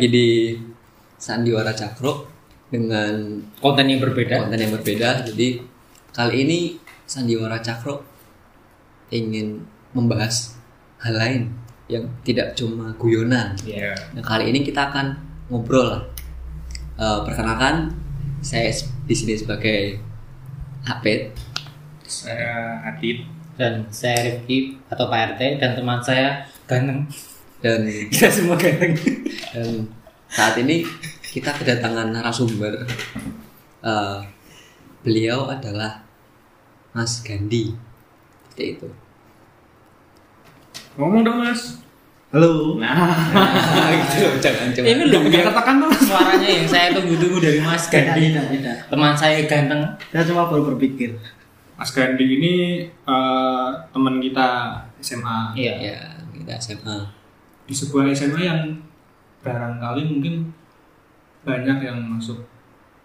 Lagi di Sandiwara Cakro dengan Konten yang berbeda. konten yang berbeda. Jadi kali ini Sandiwara Cakro ingin membahas hal lain yang tidak cuma guyonan. Iya. Nah, kali ini kita akan ngobrol lah. Eh, perkenalkan, saya di sini sebagai Apet Saya Adit. Dan saya Rifki atau Pak RT dan teman saya ganteng. Dan Kita semua ganteng. dan saat ini kita kedatangan narasumber. Eh, beliau adalah Mas Gandhi. Seperti itu. Ngomong dong mas. Halo. Nah, gitu, jangan cuma. Ini loh Udah katakan dong. suaranya yang saya tunggu-tunggu dari Mas Gandhi. tidak, tidak. Teman saya ganteng. Saya cuma baru berpikir. Mas Gandhi ini eh, teman kita SMA Iya. Ya, kita SMA. Di sebuah SMA yang barangkali mungkin banyak yang masuk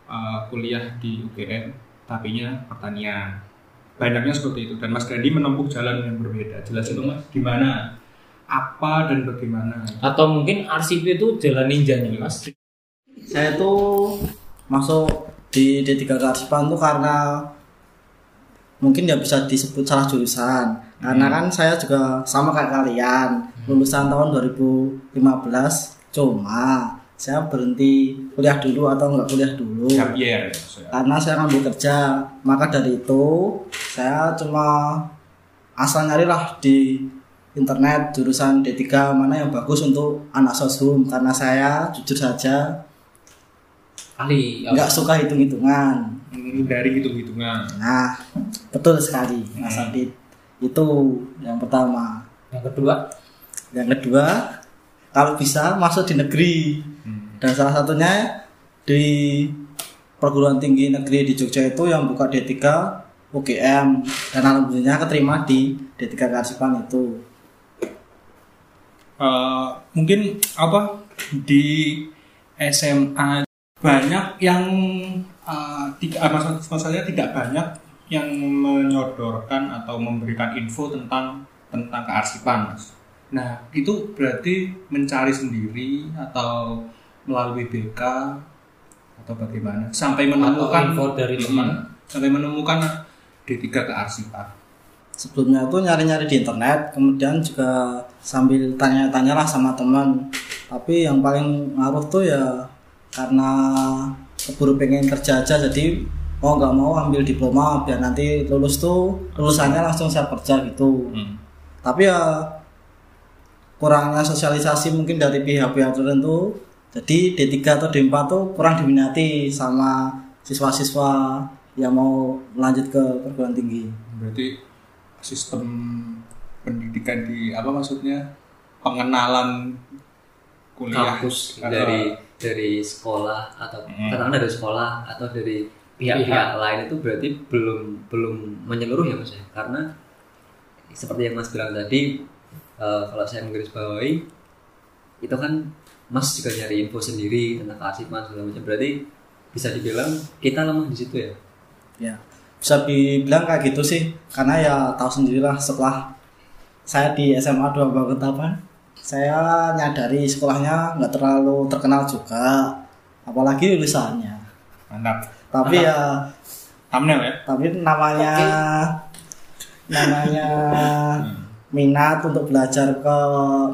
eh, kuliah di UGM, tapinya pertanian. Banyaknya seperti itu dan Mas Gandhi menempuh jalan yang berbeda. Jelasin dong mas, gimana, apa dan bagaimana. Atau mungkin RCP itu jalan ninjanya Mas. Saya tuh masuk di D3 Karsipan tuh karena mungkin ya bisa disebut salah jurusan. Karena kan saya juga sama kayak kalian, lulusan tahun 2015. Cuma saya berhenti kuliah dulu atau enggak kuliah dulu. Gap year, maksudnya. karena saya ngambil kerja maka dari itu saya cuma asal nyari lah di internet jurusan D3 mana yang bagus untuk anak sosum karena saya jujur saja Ali, nggak suka hitung-hitungan Dari hitung-hitungan. nah betul sekali Mas Adit. Itu yang pertama. Yang kedua, yang kedua kalau bisa masuk di negeri. Hmm. dan salah satunya di perguruan tinggi negeri di Jogja itu yang buka D3 UGM dan alhamdulillah keterima di D3 Karsipan itu. Eh, mungkin apa? Di SMA banyak yang eh, tidak ah, maksud, maksud saya tidak banyak yang menyodorkan atau memberikan info tentang tentang kearsipan mas. Nah itu berarti mencari sendiri atau melalui BK atau bagaimana sampai menemukan info dari Hmm, teman. sampai menemukan D3 kearsipan. sebelumnya itu nyari-nyari di internet kemudian juga sambil tanya-tanya lah sama teman tapi yang paling ngaruh tuh ya karena keburu pengen kerja aja jadi mau nggak mau ambil diploma biar nanti lulus tuh lulusannya langsung siap kerja gitu. Hmm. tapi ya kurangnya sosialisasi mungkin dari pihak-pihak tertentu. Jadi D3 atau D4 tuh kurang diminati sama siswa-siswa yang mau lanjut ke perguruan tinggi. Berarti sistem pendidikan di apa maksudnya pengenalan kuliah Kampus dari dari sekolah atau Hmm. katakan dari sekolah atau dari pihak-pihak lain itu berarti belum belum menyeluruh ya mas ya? Karena seperti yang mas bilang tadi eh, kalau saya menggarisbawahi itu kan mas juga nyari info sendiri tentang kearsipan segala macam. Berarti bisa dibilang kita lemah di situ ya? Ya. Bisa dibilang kayak gitu sih karena ya tahu sendirilah setelah saya di SMA 2 Bagetapan saya nyadari sekolahnya nggak terlalu terkenal juga apalagi lulusannya. Mantap. Tapi ya thumbnail ya? tapi namanya namanya minat untuk belajar ke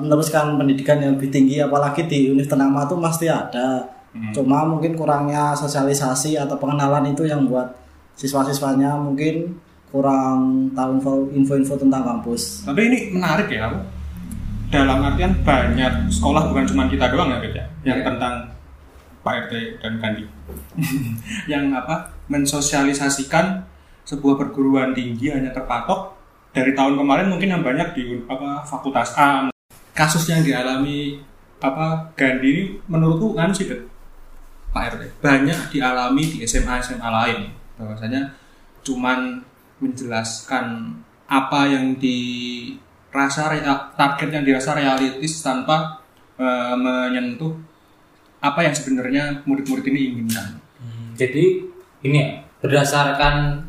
meneruskan pendidikan yang lebih tinggi apalagi di univ ternama tuh pasti ada. Hmm. cuma mungkin kurangnya sosialisasi atau pengenalan itu yang buat siswa-siswanya mungkin kurang tahu info- info-info tentang kampus. Tapi ini menarik ya dalam artian banyak sekolah bukan cuma kita doang ya Bed, ya? Yang tentang Pak RT dan Kandi yang apa? Mensosialisasikan sebuah perguruan tinggi hanya terpatok dari tahun kemarin mungkin yang banyak di apa fakultas A. Kasus yang dialami apa Gandhi ini menurutku kan sih Pak RT banyak dialami di SMA SMA lain. Bahwasanya cuman menjelaskan apa yang dirasa rea- target yang dirasa realistis tanpa eh, menyentuh apa yang sebenarnya murid-murid ini inginkan. Jadi ini ya, berdasarkan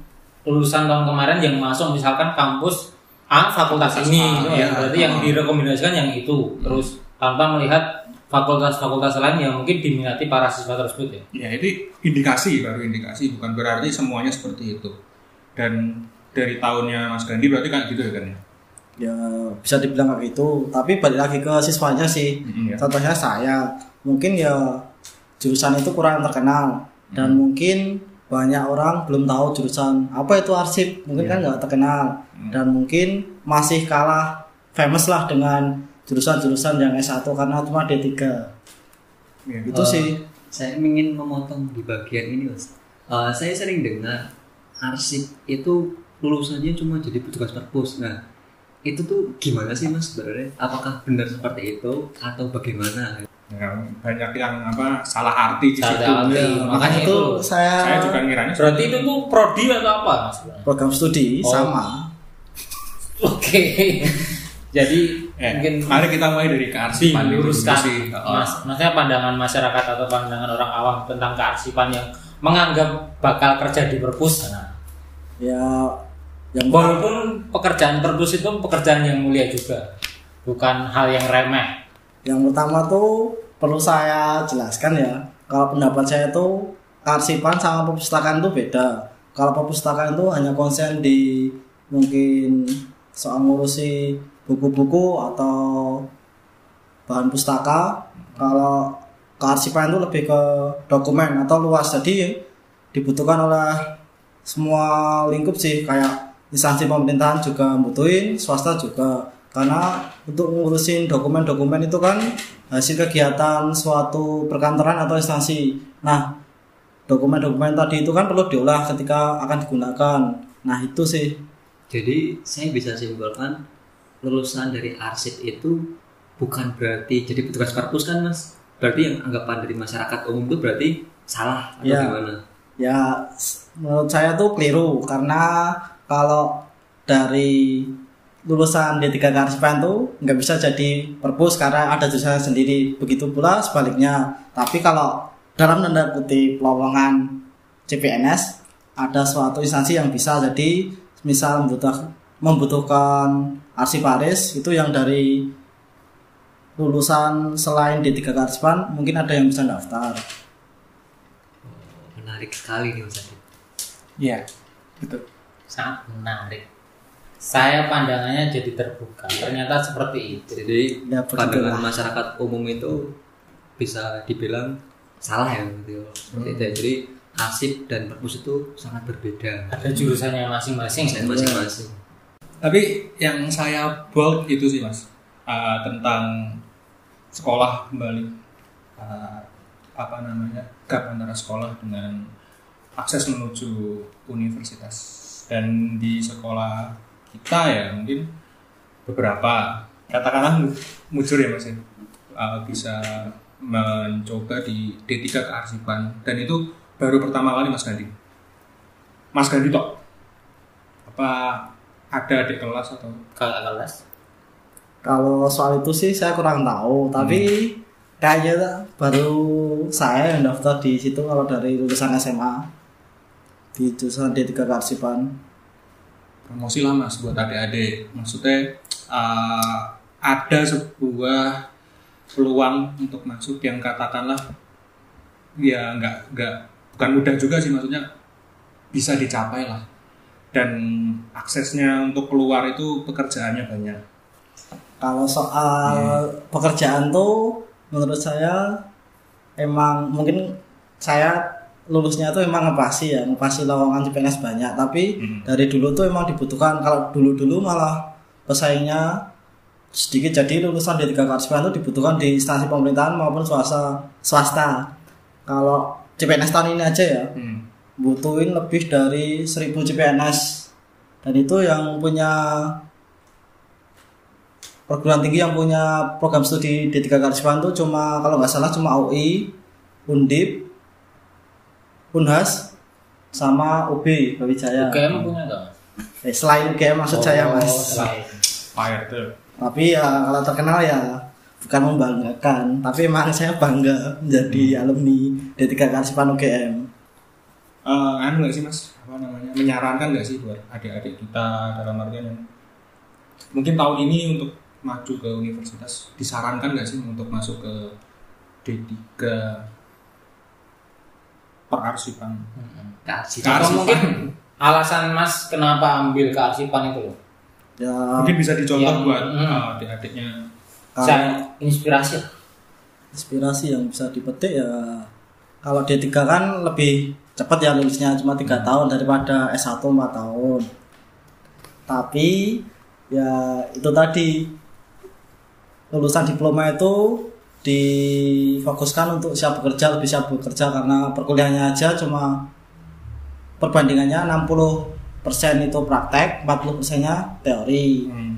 lulusan tahun kemarin yang masuk misalkan kampus A fakultas Fakultas ini A, iya. ya. berarti yang direkomendasikan yang itu terus tanpa melihat fakultas-fakultas lain yang mungkin diminati para siswa tersebut ya Ya itu indikasi baru indikasi bukan berarti semuanya seperti itu. Dan dari tahunnya Mas Gandhi berarti kan gitu ya kan ya? Ya bisa dibilang kayak gitu. Tapi balik lagi ke siswanya sih. Mm, ya. contohnya saya. Mungkin ya jurusan itu kurang terkenal. Dan mungkin banyak orang belum tahu jurusan apa itu arsip. Mungkin kan nggak terkenal. Dan mungkin masih kalah famous lah dengan jurusan-jurusan yang S1 karena cuma D3 Ya. itu Eh, sih. Saya ingin memotong di bagian ini, Mas. Eh, saya sering dengar arsip itu lulusannya cuma jadi petugas perpus. Nah, itu tuh gimana sih, Mas sebenarnya? Apakah benar seperti itu atau bagaimana? Ya, banyak yang apa salah arti di Salah situ. arti. Ya, makanya itu itu. saya, Saya juga ngiranya berarti itu tuh prodi atau apa mas program studi Oh. sama oke jadi Eh, mungkin mari kita mulai dari kearsipan dulu diluruskan sih. Oh. mas maksudnya pandangan masyarakat atau pandangan orang awam tentang kearsipan yang menganggap bakal kerja di perpus nah, ya yang walaupun pekerjaan perpus itu pekerjaan yang mulia juga bukan hal yang remeh Yang pertama tuh perlu saya jelaskan ya. Kalau pendapat saya tuh kearsipan sama perpustakaan tuh beda. Kalau perpustakaan itu hanya konsen di mungkin soal ngurusi buku-buku atau bahan pustaka. Kalau kearsipan itu lebih ke dokumen atau luas. Jadi dibutuhkan oleh semua lingkup sih kayak instansi pemerintahan juga butuhin, swasta juga karena untuk ngurusin dokumen-dokumen itu kan hasil kegiatan suatu perkantoran atau instansi. Nah, dokumen-dokumen tadi itu kan perlu diolah ketika akan digunakan. Nah, itu sih. Jadi, saya bisa simpulkan lulusan dari arsip itu bukan berarti jadi petugas perpus kan, Mas? Berarti yang anggapan dari masyarakat umum itu berarti salah atau Ya. gimana? Ya, menurut saya tuh keliru karena kalau dari lulusan D3 kearsipan tuh nggak bisa jadi perpus karena ada jurusan sendiri. Begitu pula sebaliknya. Tapi kalau dalam tanda kutip lowongan CPNS ada suatu instansi yang bisa jadi misal membutuh- membutuhkan arsiparis itu yang dari lulusan selain D3 kearsipan mungkin ada yang bisa daftar. Menarik sekali nih, Mas Adi. Iya. Betul. Sangat menarik. Saya pandangannya jadi terbuka. Ternyata seperti itu. Jadi, Ya, pandangan masyarakat umum itu bisa dibilang salah ya gitu. Itu. Ya. Jadi, arsip dan perpus itu sangat berbeda. ada jurusannya masing-masing. Dan masing-masing. Tapi yang saya bold itu sih mas. Uh, tentang sekolah kembali. Uh, apa namanya? Gap antara sekolah dengan akses menuju universitas dan di sekolah kita ya mungkin beberapa katakanlah mu- mujur ya mas ya. Uh, bisa mencoba di D3 kearsipan dan itu baru pertama kali mas Gandhi. Mas Gandhi tok. Apa ada adik kelas atau? Kakak kelas. Kalau soal itu sih saya kurang tahu, tapi kayaknya baru saya yang daftar di situ kalau dari lulusan SMA di jurusan D3 Kearsipan. promosi lah mas buat adik-adik. Maksudnya uh, ada sebuah peluang untuk masuk yang katakanlah ya nggak nggak bukan mudah juga sih maksudnya bisa dicapai lah. Dan aksesnya untuk keluar itu pekerjaannya banyak. Kalau soal pekerjaan tuh menurut saya emang mungkin saya lulusnya tuh emang ngepasi ya, ngepasi lowongan CPNS banyak, tapi Hmm. dari dulu tuh emang dibutuhkan kalau dulu-dulu malah pesaingnya sedikit jadi lulusan D3 Kearsipan itu dibutuhkan di instansi pemerintahan maupun swasta swasta. Kalau CPNS tahun ini aja ya, Hmm. butuhin lebih dari 1000 CPNS dan itu yang punya perguruan tinggi yang punya program studi D3 Kearsipan itu cuma kalau nggak salah cuma UI, Undip, Unhas, sama UB Brawijaya. UGM punya nggak Eh, selain UGM maksud saya Oh, mas. selain. Tapi ya kalau terkenal ya bukan membanggakan, tapi emang saya bangga menjadi alumni D3 Kearsipan UGM. Eh, anu nggak sih mas apa namanya menyarankan nggak sih buat adik-adik kita dalam artian yang mungkin tahun ini untuk maju ke universitas disarankan nggak sih untuk masuk ke D3 perarsipan Kasih. Kearsipan. Atau mungkin alasan Mas kenapa ambil kearsipan itu loh? ya mungkin bisa dicontoh Yang- buat hmm. uh, adik-adiknya kalau Saya inspirasi. inspirasi yang bisa dipetik ya kalau D3 kan lebih cepat ya lulusnya cuma tiga tahun daripada S1 4 tahun tapi ya itu tadi lulusan diploma itu difokuskan untuk siap bekerja lebih siap bekerja karena perkuliahannya aja cuma perbandingannya 60% itu praktek 40% nya teori hmm.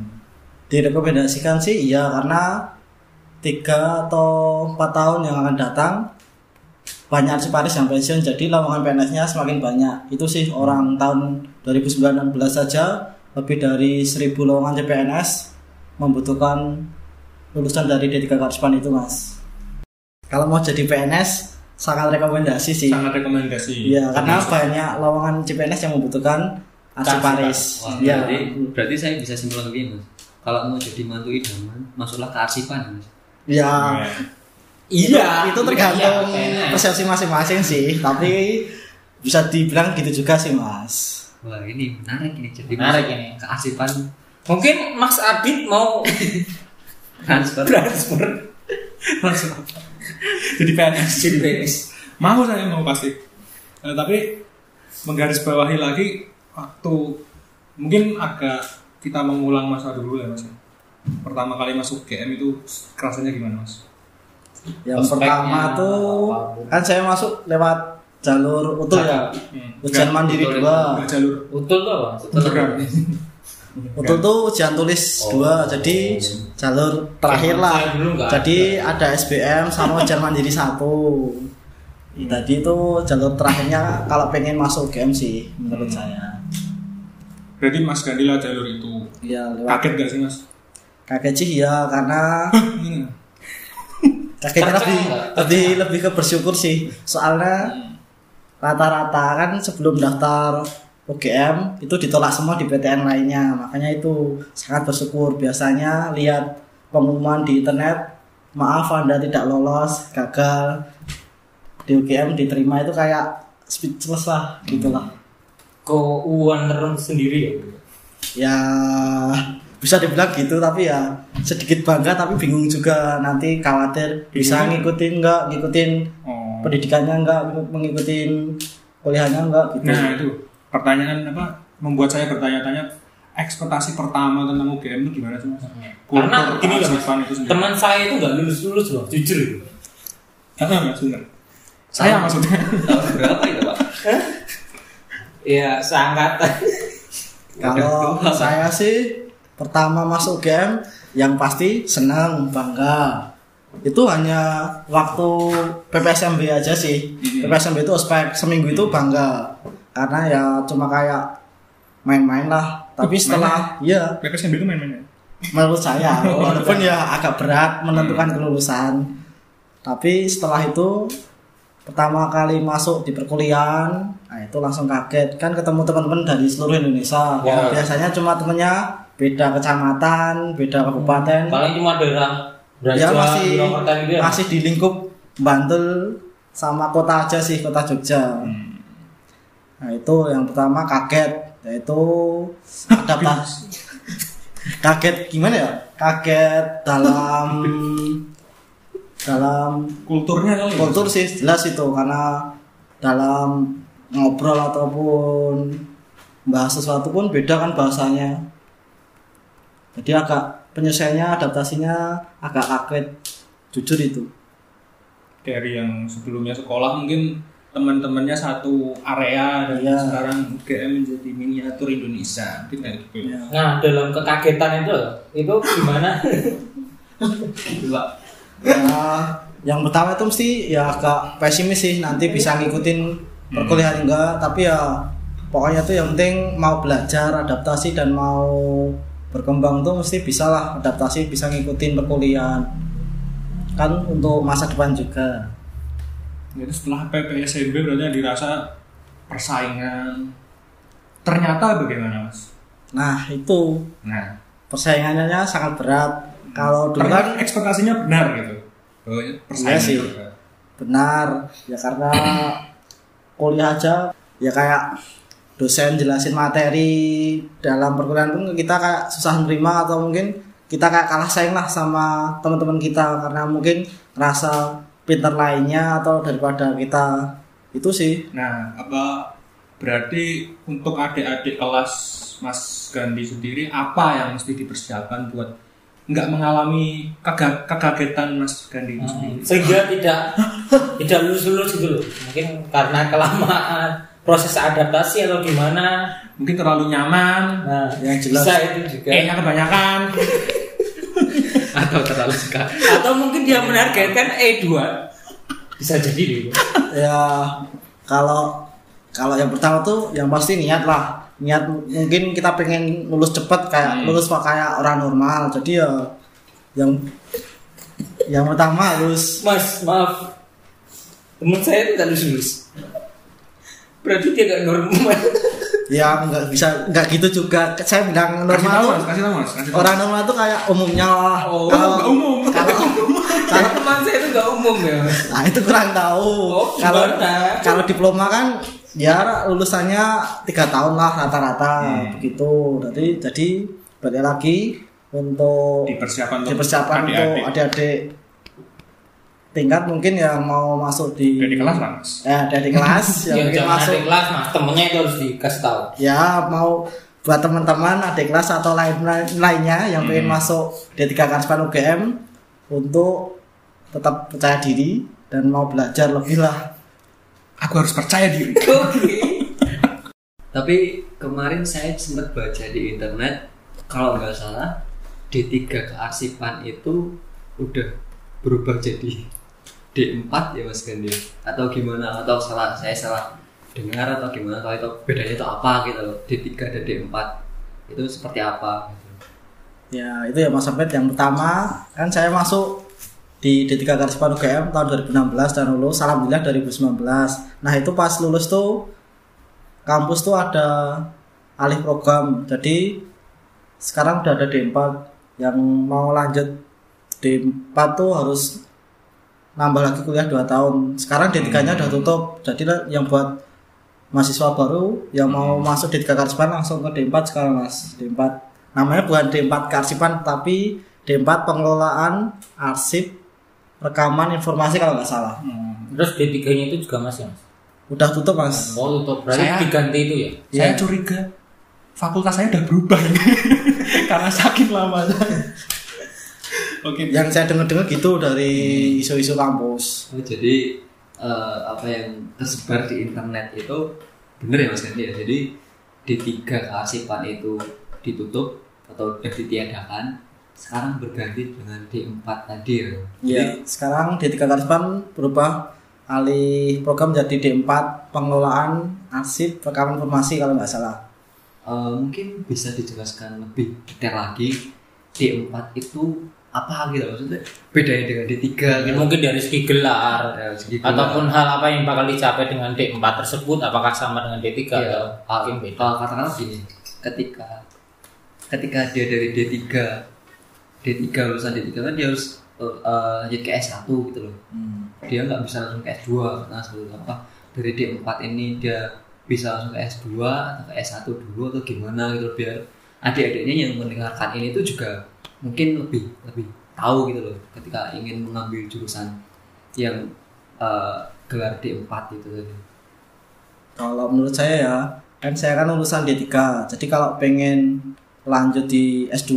direkomendasikan sih iya karena tiga atau empat tahun yang akan datang banyak arsiparis yang pensiun jadi lowongan PNS-nya semakin banyak itu sih orang tahun 2019 saja lebih dari 1000 lowongan CPNS membutuhkan lulusan dari D3 Karspan itu mas. Kalau mau jadi PNS sangat rekomendasi sih. Sangat rekomendasi. Iya karena banyak lowongan CPNS yang membutuhkan arsiparis Wah, iya. berarti, berarti saya bisa simpulkan begini mas. Kalau mau jadi mantu idaman, masuklah ke arsipan mas. iya. Nah, Iya. itu tergantung iya, persepsi masing-masing sih. Tapi bisa dibilang gitu juga sih mas. Wah ini menarik ini jadi Menarik ini. ke arsipan. Mungkin Mas Adit mau transfer. transfer. Langsung jadi PNS jadi PNS. mau saya mau pasti. Eh, tapi menggarisbawahi lagi waktu mungkin agak kita mengulang masa dulu ya mas. Pertama kali masuk GM itu kerasanya gimana mas? Yang Prospeknya, pertama tuh kan saya masuk lewat jalur utul ya? Hmm. ujian mandiri utul dua. jalur. Utul tuh apa? utul tuh ujian tulis dua jadi jalur terakhir lah. Jadi ada. SBM sama ujian mandiri satu. Tadi itu jalur terakhirnya kalau pengen masuk GM sih menurut saya. Berarti mas Gandila jalur itu? Ya lewat. Kaget gak sih mas? Kaget sih ya karena Ini. kagetnya lebih lebih lebih ke bersyukur sih. Soalnya rata-rata kan sebelum daftar UGM itu ditolak semua di PTN lainnya. Makanya itu sangat bersyukur. Biasanya lihat pengumuman di internet maaf anda tidak lolos gagal. Di UGM diterima itu kayak speechless lah gitulah Keuangan terus sendiri ya. ya bisa dibilang gitu tapi ya sedikit bangga tapi bingung juga. Nanti khawatir bisa ngikutin nggak? Ngikutin oh. pendidikannya enggak mengikuti kuliahnya enggak gitu. nah itu pertanyaan apa membuat saya bertanya-tanya ekspektasi pertama tentang UGM itu gimana sih mas Karena gini loh, itu sendiri Teman saya itu nggak lulus lulus loh, jujur itu. Ah, mas bener saya maksudnya Tahun berapa itu pak? Ya seangkatan. Kalau saya sih pertama masuk game yang pasti senang bangga. Itu hanya waktu PPSMB aja sih. PPSMB itu ospek seminggu itu bangga karena ya cuma kayak main-main lah. Tapi setelah ya PPSMB itu main-main ya menurut saya walaupun ya agak berat menentukan kelulusan. Tapi setelah itu pertama kali masuk di perkuliahan nah itu langsung kaget. Kan ketemu teman-teman dari seluruh Indonesia. Ya. biasanya cuma temennya beda kecamatan beda kabupaten. Paling cuma daerah ya masih gitu ya. masih di lingkup Bantul sama kota aja sih kota Jogja nah itu yang pertama kaget yaitu adaptasi kaget gimana ya? Kaget dalam dalam kulturnya kali ya? kultur sih jelas itu karena dalam ngobrol ataupun bahas sesuatu pun beda kan bahasanya. Jadi agak penyelesaiannya adaptasinya agak kaget jujur itu. Dari yang sebelumnya sekolah mungkin teman-temannya satu area dan Iya. sekarang UGM menjadi miniatur Indonesia mungkin kayak gitu ya. Nah dalam kekagetan itu, itu gimana? Ya, yang pertama itu mesti ya agak pesimis sih nanti bisa ngikutin perkuliahan enggak tapi ya pokoknya tuh yang penting mau belajar adaptasi dan mau berkembang tuh mesti bisa lah adaptasi bisa ngikutin perkuliahan kan untuk masa depan juga Jadi setelah PPSMB berarti dirasa persaingan ternyata bagaimana mas? nah itu Nah, persaingannya sangat berat. Kalau dulu kan ekspektasinya benar gitu. Oh, Iya sih. benar ya karena kuliah aja ya kayak dosen jelasin materi dalam perkuliahan pun kita kayak susah nerima atau mungkin kita kayak kalah saing lah sama teman-teman kita karena mungkin rasa pinter lainnya atau daripada kita itu sih Nah, apa berarti untuk adik-adik kelas Mas Gandhi sendiri apa yang mesti dipersiapkan buat nggak mengalami kega- kegagetan Mas Gandhi itu sendiri? sehingga tidak tidak lulus lulus gitu loh mungkin karena kelamaan proses adaptasi atau gimana Mungkin terlalu nyaman, nah Yang jelas. bisa itu juga kayaknya kebanyakan. Atau terlalu suka. Atau mungkin dia menargetkan E2 bisa jadi dulu ya kalau kalau yang pertama tuh yang pasti niat lah. Niat mungkin kita pengen lulus cepet kayak lulus pak kayak orang normal. Jadi ya yang yang pertama harus mas maaf. Temen saya itu tidak lulus lulus berarti dia gak normal ya nggak bisa nggak gitu juga saya bilang Kasih tahu normal Mas, tuh kasih tahu Mas, kasih tahu. orang normal tuh kayak umumnya lah Oh, kalau nggak umum. kalau karena teman saya itu gak umum ya nah itu kurang tahu Oh, kalau gimana? kalau diploma kan ya lulusannya tiga tahun lah rata-rata Hmm. begitu jadi jadi balik lagi untuk dipersiapkan untuk dipersiapkan untuk adik-adik. Tingkat mungkin yang mau masuk di Udah di kelas Mas. ya dari kelas yang ya mungkin jangan masuk adik kelas mas temennya itu harus dikasih tahu ya mau buat teman-teman adik kelas atau lain lainnya yang pengen Hmm. masuk D3 Karspan UGM untuk tetap percaya diri dan mau belajar lebih lah Aku harus percaya diri. oke Tapi kemarin saya sempat baca di internet kalau nggak salah D3 kearsipan itu udah berubah jadi D4 ya Mas Gandhi? Atau gimana? Atau salah saya salah dengar atau gimana? Atau itu bedanya itu apa gitu loh? D3 dan D4 itu seperti apa? Ya itu ya Mas Abed yang pertama kan saya masuk di D3 Karspan UGM tahun 2016 dan lulus alhamdulillah 2019 nah itu pas lulus tuh kampus tuh ada alih program. Jadi sekarang udah ada D4 yang mau lanjut D4 tuh harus nambah lagi kuliah 2 tahun. Sekarang D3 nya udah tutup. Jadi lah yang buat mahasiswa baru yang mau masuk D3 Karspan langsung ke D4 sekarang mas. D4 namanya bukan D4 Karsipan tapi D4 pengelolaan arsip rekaman informasi kalau nggak salah. Terus D3 nya itu juga mas ya mas? Udah tutup mas. Oh tutup. Berarti Saya- diganti itu ya? Saya Iya. curiga. Fakultas saya udah berubah ini. Karena saking lamanya. Oke. yang saya dengar-dengar gitu dari isu-isu kampus Oh, jadi eh, apa yang tersebar di internet itu bener ya Mas Gandhi ya. Jadi D3 kearsipan itu ditutup atau udah ditiadakan sekarang berganti dengan D4 tadi ya. ya sekarang D3 Karspan berubah alih program jadi D4 pengelolaan arsip rekaman informasi kalau nggak salah Eh, mungkin bisa dijelaskan lebih detail lagi D4 itu apa gitu maksudnya bedanya dengan D3 Ya, gitu. mungkin dari segi gelar Ya, segi gelar. ataupun hal apa yang bakal dicapai dengan D4 tersebut apakah sama dengan D3 Iya. atau mungkin beda Kalau katakanlah gini, ketika ketika dia dari D3 D3 lulusan D3 kan dia harus uh, uh, lanjut ke S1 gitu loh. Dia nggak bisa langsung ke S2 karena sebelum apa dari D4 ini dia bisa langsung ke S2 atau ke S1 dulu atau gimana gitu biar adik-adiknya yang mendengarkan ini tuh juga mungkin lebih lebih tahu gitu loh ketika ingin mengambil jurusan yang uh, gelar D4 itu tadi. Kalau menurut saya ya, kan saya kan lulusan D3. Jadi kalau pengen lanjut di S2,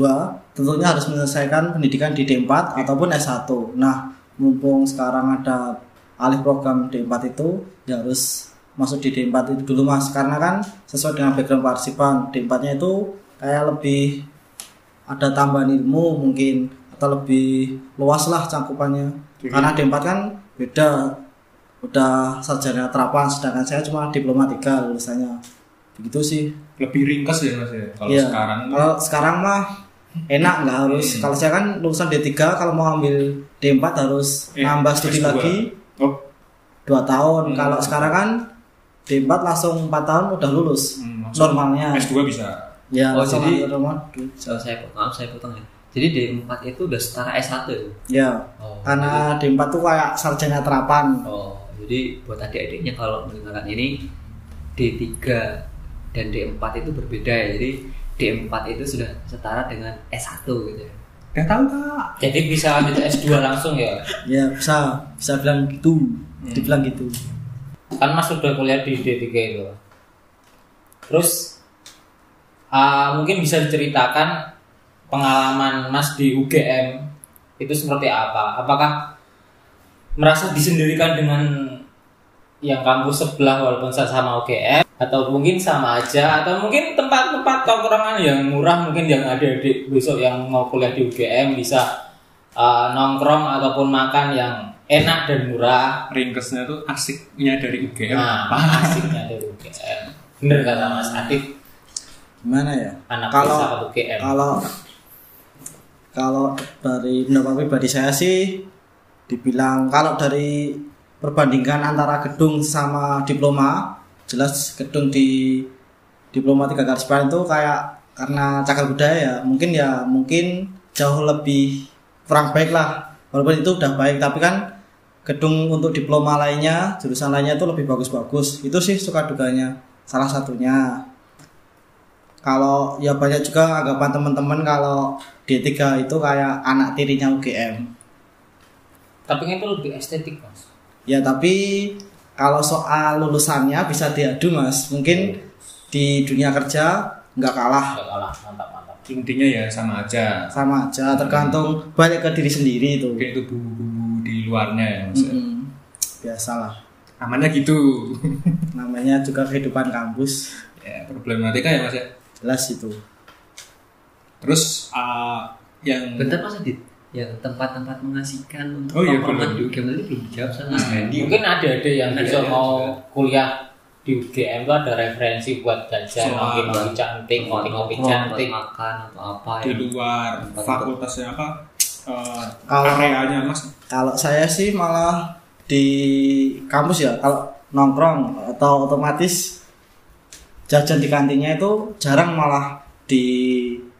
tentunya harus menyelesaikan pendidikan di D4 ataupun S1. Nah, mumpung sekarang ada alih program D4 itu, ya harus masuk di D4 itu dulu Mas. Karena kan sesuai dengan background partisipan, D4-nya itu kayak lebih ada tambahan ilmu mungkin atau lebih luas lah cangkupannya. Karena D4 kan beda udah sarjana terapan sedangkan saya cuma diploma 3 lulusannya begitu sih Lebih ringkas ya Mas ya. Kalau Iya. sekarang kalau sekarang mah enak nggak harus Hmm. kalau saya kan lulusan D3 kalau mau ambil D4 harus Eh, nambah studi S2. lagi Oh, 2 tahun Hmm. kalau sekarang kan D4 langsung 4 tahun udah lulus hmm, normalnya S2 bisa. Ya, Oh, jadi-. So, saya maaf saya potong ya. Jadi D4 itu udah setara S1 ya? Oh, karena D4 tuh kayak sarjana terapan. Oh, jadi buat adik-adiknya kalau mendengarkan ini D3 dan D4 itu berbeda ya. Jadi D4 itu sudah setara dengan S1 gitu ya. Udah tahu kak? Jadi bisa lanjut S2 langsung ya. Ya, bisa bisa bilang gitu. Dibilang gitu. Kan Mas sudah kuliah di D3 itu. Terus ah, mungkin bisa diceritakan pengalaman Mas di UGM itu seperti apa? Apakah merasa disendirikan dengan yang kampus sebelah walaupun sama UGM atau mungkin sama aja? Atau mungkin tempat-tempat tongkrongan yang murah mungkin yang ada di besok yang mau kuliah di UGM bisa uh, nongkrong ataupun makan yang enak dan murah. Ringkesnya tuh asiknya dari UGM nah apa? asiknya dari UGM bener kata Mas Adif Gimana ya? anak Kalau- Kalau kalau dari pendapat pribadi saya sih dibilang kalau dari perbandingan antara gedung sama diploma jelas gedung di diploma tiga garis depan itu kayak karena cagar budaya ya. Mungkin ya mungkin jauh lebih kurang baik lah. Walaupun itu udah baik tapi kan gedung untuk diploma lainnya jurusan lainnya itu lebih bagus-bagus. Itu sih suka duganya salah satunya kalau ya banyak juga anggapan teman-teman kalau D3 itu kayak anak tirinya UGM tapi kan itu lebih estetik Mas ya tapi kalau soal lulusannya bisa diadu mas mungkin di dunia kerja nggak kalah Nggak kalah mantap mantap Intinya ya sama aja. sama aja tergantung balik ke diri sendiri itu Mungkin itu bumbu-bumbu di luarnya ya mas. Mm-mm. biasalah Amannya gitu. namanya juga kehidupan kampus ya problematika ya mas ya. Jelas itu Terus uh, yang Bentar Mas Adit, yang tempat-tempat mengasihkan untuk Oh iya, di UGM tadi belum dijawab sama Mas Hmm. Mungkin ada ada yang Ada bisa yang mau juga. kuliah di UGM itu ada referensi buat jajan Soal ngopi ngopi cantik ngopi ngopi Nongkrong, cantik makan atau apa di ya. luar Tempat- fakultasnya apa? Uh, Kalau- areanya mas. kalau saya sih malah di kampus ya kalau nongkrong atau otomatis jajan di kantinnya itu jarang malah di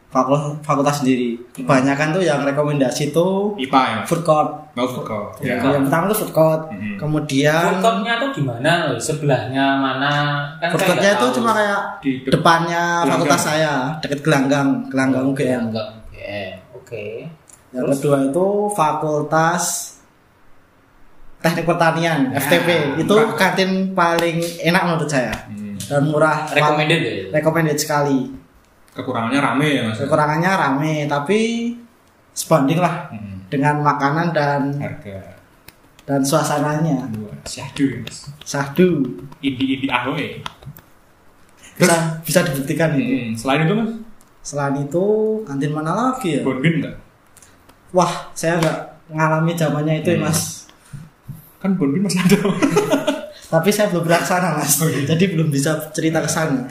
fakultas, fakultas sendiri. Kebanyakan tuh yang rekomendasi tuh IPA ya? food court. Mau food court. Ya, Ya. yang pertama tuh food court. Mhm. kemudian food courtnya tuh di mana loh? Sebelahnya mana? Kan food courtnya itu cuma kayak Di de- depannya Gelanggang. fakultas saya deket gelanggang gelanggang UGM Enggak UGM oke. Yang kedua itu fakultas teknik pertanian Ya, FTP itu kantin paling enak menurut saya. Hmm. Dan murah recommended ya recommended sekali Kekurangannya rame ya mas. kekurangannya rame tapi sebanding lah Hmm. dengan makanan dan Harga. dan suasananya Syahdu ya mas. sahdu Idi-idi ahoy. bisa bisa dibuktikan itu Hmm. Selain itu mas, selain itu kantin mana lagi ya Bonbin nggak? wah saya nggak ngalami zamannya itu ya, Hmm. mas Kan Bonbin masih ada. tapi saya belum pernah sana mas Oh, iya. jadi belum bisa cerita ke sana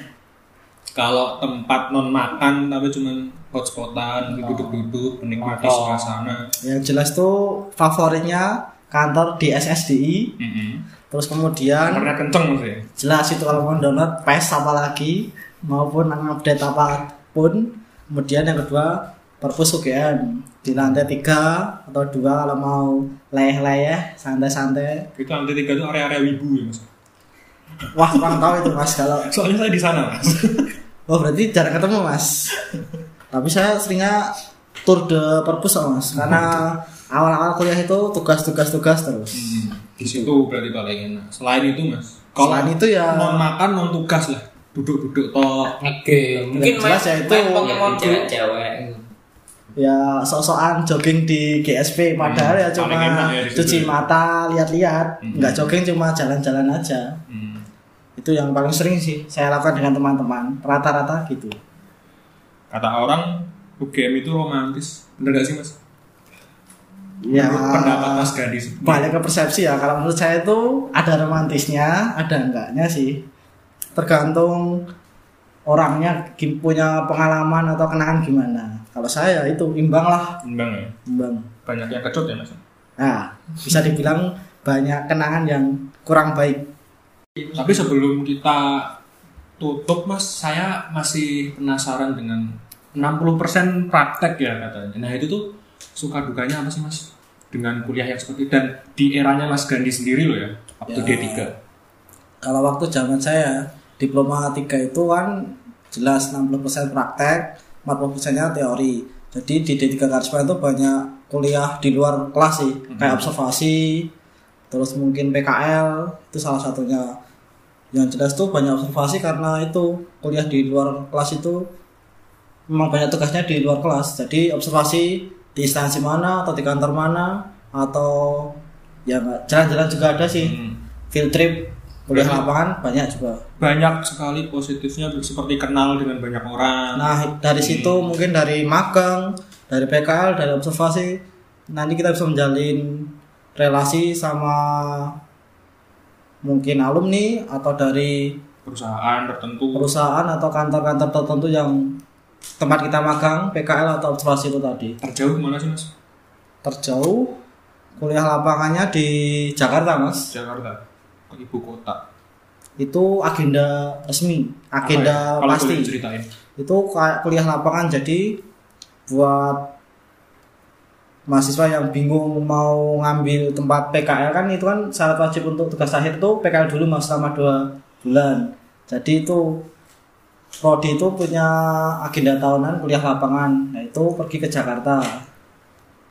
Kalau tempat non makan tapi cuman hotspodan, duduk-duduk, menikmati suasana. yang jelas tuh favoritnya kantor di SSDI Mm-mm. terus kemudian Nomornya kenceng ya. jelas itu kalau mau download PES apalagi maupun update apa pun kemudian yang kedua perpus UGM di lantai tiga atau dua kalau mau leyeh-leyeh santai-santai Itu lantai tiga itu area-area wibu ya mas. wah kurang tahu itu mas kalau Soalnya saya di sana mas. oh berarti jarang ketemu mas tapi saya seringnya tour de perpus mas karena awal-awal kuliah itu tugas-tugas tugas terus Hmm. Di situ berarti paling enak. Selain itu mas, kalau Selain itu ya- non makan non tugas lah, duduk-duduk toh. ngegame mungkin jelas ya itu Ya, Pokemon Go cewek-cewek. Ya sok-sokan jogging di GSP padahal ya Hmm, cuma paling enak ya di situ cuci ya. mata lihat-lihat Hmm. nggak jogging cuma jalan-jalan aja Hmm. itu yang paling sering sih saya lakukan dengan teman-teman rata-rata gitu Kata orang UGM itu romantis, bener gak sih mas? ya pendapat Mas sendiri. balik ke persepsi ya kalau menurut saya itu ada romantisnya ada enggaknya sih tergantung orangnya punya pengalaman atau kenangan gimana kalau saya itu imbang lah. Imbang ya. imbang. Banyak yang kecut ya mas. nah bisa dibilang banyak kenangan yang kurang baik. Tapi sebelum kita tutup mas saya masih penasaran dengan 60% praktek ya katanya. Nah itu tuh suka dukanya apa sih mas? Dengan kuliah yang seperti dan di eranya mas Gandhi sendiri loh ya waktu Ya. D3 Kalau waktu zaman saya diploma 3 itu kan jelas 60% praktek, 40%-nya teori. Jadi di D3 Karisma itu banyak kuliah di luar kelas sih, kayak observasi, terus mungkin PKL itu salah satunya. Yang jelas tuh banyak observasi karena itu kuliah di luar kelas itu memang banyak tugasnya di luar kelas. Jadi observasi di instansi mana atau di kantor mana atau ya jalan-jalan juga ada sih Hmm. field trip kuliah lapangan banyak juga. Banyak sekali positifnya seperti kenal dengan banyak orang. Nah dari situ mungkin dari magang dari PKL dari observasi nanti kita bisa menjalin relasi sama mungkin alumni atau dari perusahaan tertentu. perusahaan atau kantor-kantor tertentu yang tempat kita magang PKL atau observasi itu tadi. Terjauh mana sih mas? Terjauh. Kuliah lapangannya di Jakarta mas. Jakarta ibu kota? Itu agenda resmi agenda Apa ya? Pasti. ceritain. Itu kayak kuliah lapangan jadi buat mahasiswa yang bingung mau ngambil tempat PKL kan itu kan syarat wajib untuk tugas akhir itu PKL dulu mas selama dua bulan. Jadi itu Prodi itu punya agenda tahunan kuliah lapangan. Nah itu pergi ke Jakarta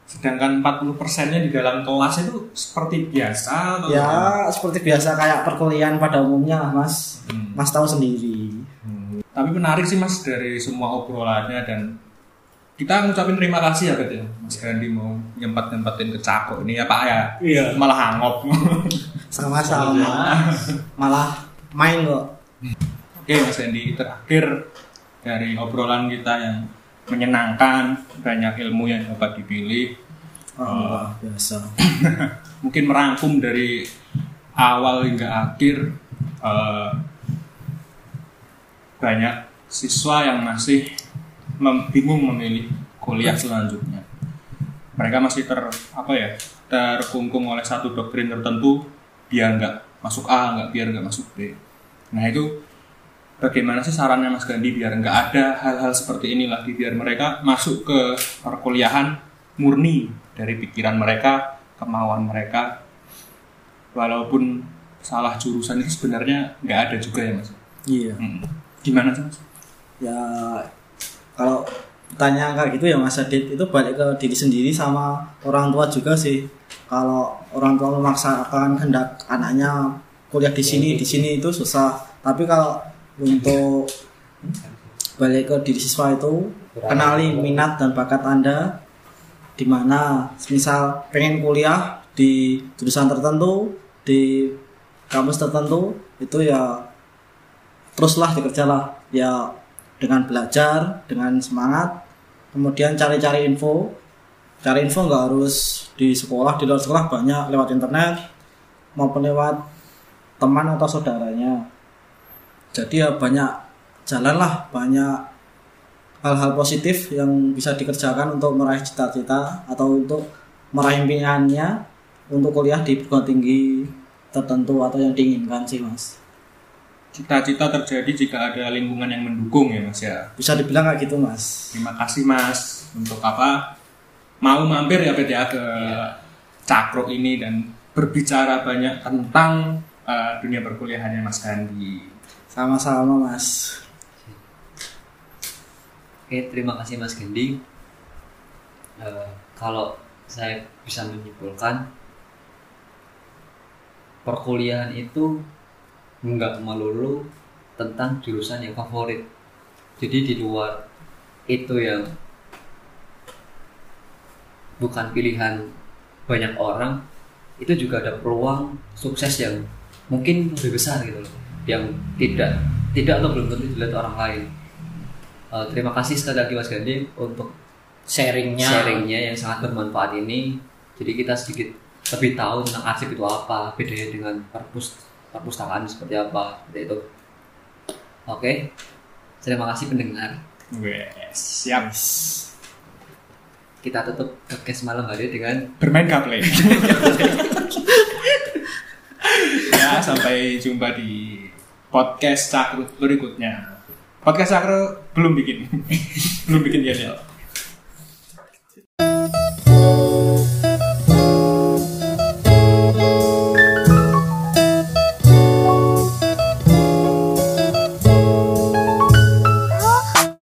sedangkan 40 persennya di dalam kelas itu seperti biasa atau ya seperti biasa kayak perkuliahan pada umumnya lah mas Hmm. mas tahu sendiri Tapi menarik sih mas dari semua obrolannya dan kita ngucapin terima kasih ya Bet ya Mas Gandhi mau nyempat nyempatin ke Cako ini ya Pak ya. Iya. Malah hangop. sama-sama malah main kok Oke Mas Gandhi terakhir dari obrolan kita yang menyenangkan banyak ilmu yang dapat dipilih oh, biasa mungkin merangkum dari awal hingga akhir eh, banyak siswa yang masih mem- bingung memilih kuliah selanjutnya. Mereka masih ter apa ya terkungkung oleh satu doktrin tertentu biar nggak masuk A, nggak biar nggak masuk B. Nah itu bagaimana sih sarannya Mas Gandhi biar nggak ada hal-hal seperti ini lagi biar mereka masuk ke perkuliahan murni dari pikiran mereka, kemauan mereka, walaupun salah jurusan itu sebenarnya nggak ada juga ya Mas. iya Hmm. Gimana sih Mas? ya kalau tanya kayak gitu ya Mas Adit itu balik ke diri sendiri sama orang tua juga sih kalau orang tua memaksakan hendak anaknya kuliah di sini di sini itu susah tapi kalau untuk balik ke diri siswa itu kenali minat dan bakat anda di mana misal pengen kuliah di jurusan tertentu di kampus tertentu itu ya teruslah dikerjalah. Ya dengan belajar dengan semangat kemudian cari-cari info. Cari info nggak harus di sekolah di luar sekolah banyak lewat internet maupun lewat teman atau saudaranya jadi ya banyak jalan lah banyak hal-hal positif yang bisa dikerjakan untuk meraih cita-cita atau untuk meraih impiannya untuk kuliah di perguruan tinggi tertentu atau yang diinginkan sih mas Cita-cita terjadi jika ada lingkungan yang mendukung ya Mas ya. bisa dibilang kayak gitu mas Terima kasih Mas untuk apa mau mampir ya ya ke Cakro ini dan berbicara banyak tentang eh, dunia perkuliahannya Mas Gandhi. Sama-sama mas Oke, terima kasih Mas Gendi. Eh, kalau saya bisa menyimpulkan, perkuliahan itu nggak melulu tentang jurusan yang favorit. Jadi di luar itu yang bukan pilihan banyak orang, itu juga ada peluang sukses yang mungkin lebih besar gitu loh, yang tidak tidak atau belum tentu dilihat orang lain. Eh, terima kasih sekali lagi Mas Gandhi untuk sharingnya sharingnya yang sangat bermanfaat ini. Jadi kita sedikit lebih tahu tentang arsip itu apa, bedanya dengan perpus perpustakaan seperti apa, seperti itu. Oke, terima kasih pendengar. Wes, siap. Kita tutup podcast malam hari dengan Bermain gameplay. ya, sampai jumpa di podcast Cakru berikutnya. Podcast Cakru belum bikin, belum bikin yel